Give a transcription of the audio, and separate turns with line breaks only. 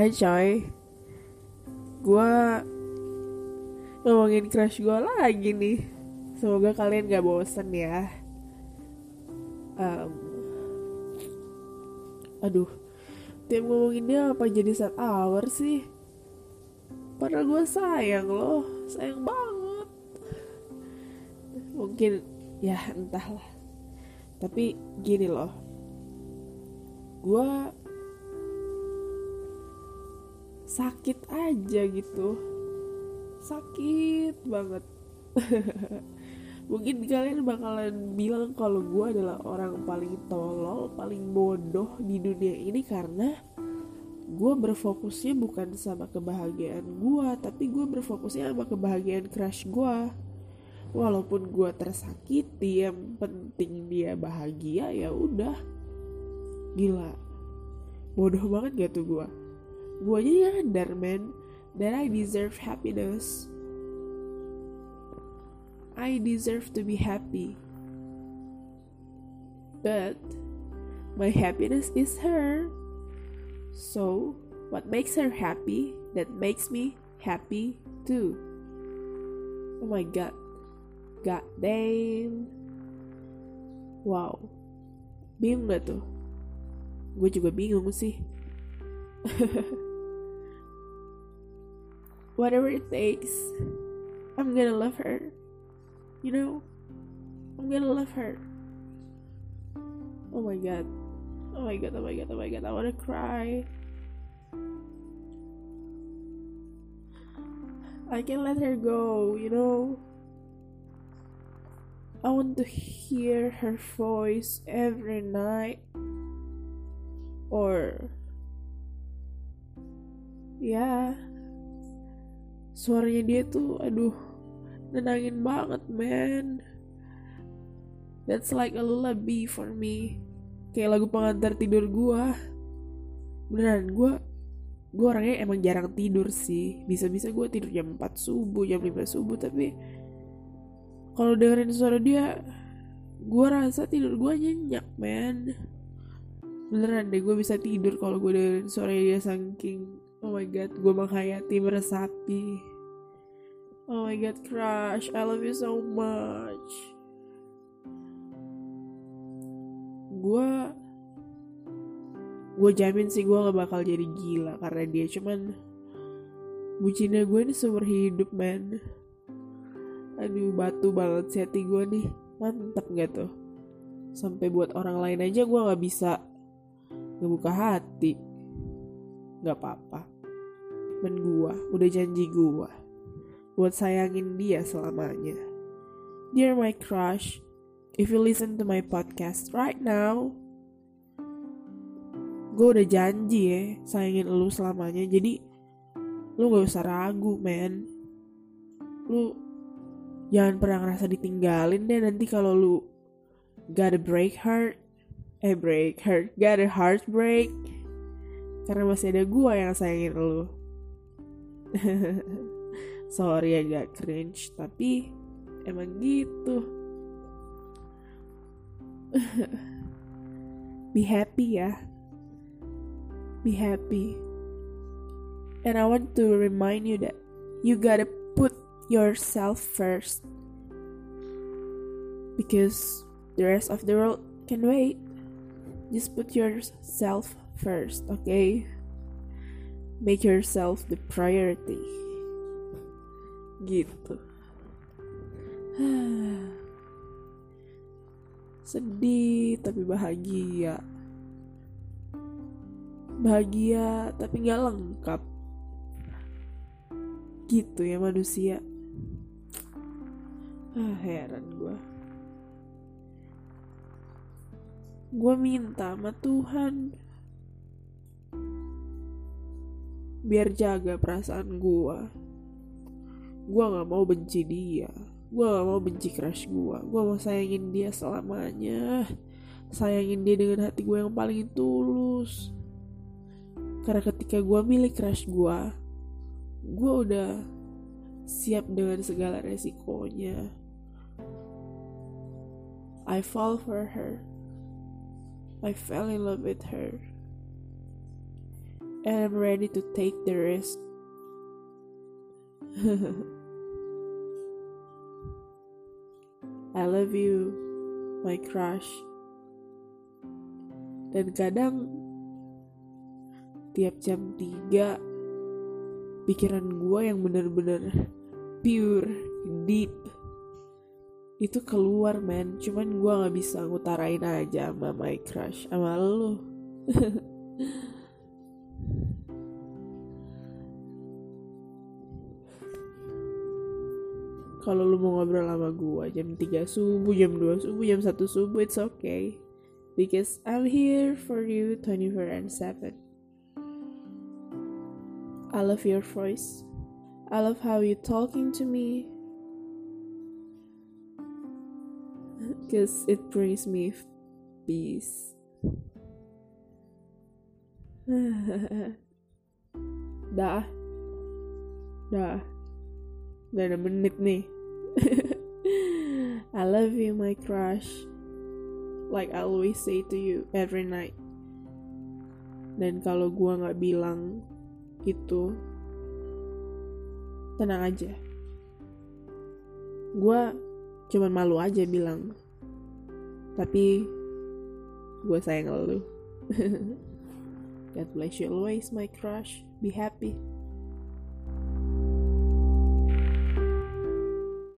Hai coy Gue ngomongin crush gue lagi nih. Semoga kalian gak bosen ya. Um, Aduh Tiap ngomongin dia apa jadi set hour sih? Padahal gue sayang loh Sayang banget. Mungkin ya entahlah. Tapi gini loh. Gue sakit aja gitu. Sakit banget. Mungkin kalian bakalan bilang kalau gue adalah orang paling tolol paling bodoh di dunia ini karena gue berfokusnya bukan sama kebahagiaan gue tapi gue berfokusnya sama kebahagiaan crush gue walaupun gue tersakiti yang penting dia bahagia ya udah. Gila. Bodoh banget gak tuh gue gue aja nyadar man that I deserve happiness. I deserve to be happy. But my happiness is her. So what makes her happy that makes me happy too. Oh my god. God damn. Wow. Bingung gak tuh? Gue juga bingung sih whatever it takes, I'm gonna love her. You know, I'm gonna love her. Oh my god. Oh my god, oh my god, oh my god, I wanna cry. I can't let her go, you know. I want to hear her voice every night. Or, yeah, suaranya dia tuh aduh nenangin banget man. That's like a lullaby for me. Kayak lagu pengantar tidur gua. Beneran gua gua orangnya emang jarang tidur sih. Bisa-bisa gua tidur jam 4 subuh jam 5 subuh tapi kalau dengerin suara dia gua rasa tidur gua nyenyak man. Beneran deh gue bisa tidur kalau gue dengerin suara dia saking oh my god gue menghayati meresapi Oh my god, crush, I love you so much. Gue, gue jamin sih gue gak bakal jadi gila karena dia cuman bucinnya gue ini seumur hidup man. Aduh batu banget hati gue nih, mantep gak tuh? Sampai buat orang lain aja gue gak bisa ngebuka hati. Gak apa-apa. Men gue, udah janji gue buat sayangin dia selamanya. Dear my crush, if you listen to my podcast right now, gue udah janji ya sayangin lu selamanya. Jadi lu gak usah ragu, man. Lu jangan pernah ngerasa ditinggalin deh nanti kalau lu gotta break heart, eh break heart, gotta heartbreak. Karena masih ada gue yang sayangin lu. sorry agak cringe tapi emang gitu. Be happy ya. Be happy. And I want to remind you that you gotta put yourself first. Because the rest of the world can wait. Just put yourself first okay make yourself the priority. Gitu. Sedih tapi bahagia. Bahagia tapi nggak lengkap. Gitu ya manusia. Ah, heran gue gue minta sama Tuhan biar jaga perasaan gue gue gak mau benci dia. Gue gak mau benci crush gue gue mau sayangin dia selamanya. Sayangin dia dengan hati gue yang paling tulus. Karena ketika gue milik crush gue gue udah siap dengan segala resikonya. I fall for her. I fell in love with her I'm ready to take the risk. I love you, my crush. Dan kadang tiap jam 3 pikiran gue yang bener-bener pure, deep itu keluar men cuman gue nggak bisa ngutarain aja sama my crush sama lo kalau lu mau ngobrol sama gue jam 3 subuh jam 2 subuh jam 1 subuh it's okay. Because I'm here for you 24 and 7 I love your voice. I love how you talking to me. Because it brings me peace. Dah. Dah udah ada menit nih. I love you my crush. Like I always say to you every night. Dan kalau gua nggak bilang itu tenang aja. Gua cuman malu aja bilang. Tapi gue sayang lu. God bless you always my crush. Be happy